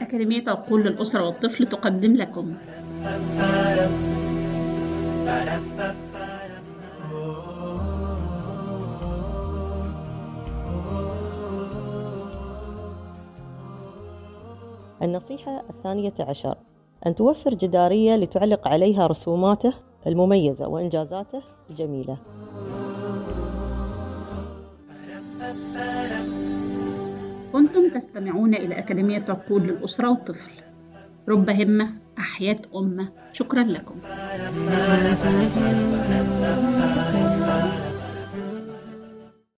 أكاديمية عقول للأسرة والطفل تقدم لكم. النصيحة الثانية عشر. أن توفر جدارية لتعلق عليها رسوماته المميزة وإنجازاته الجميلة. كنتم تستمعون إلى أكاديمية عقول للأسرة والطفل. رب همة أحياء أمة. شكرا لكم.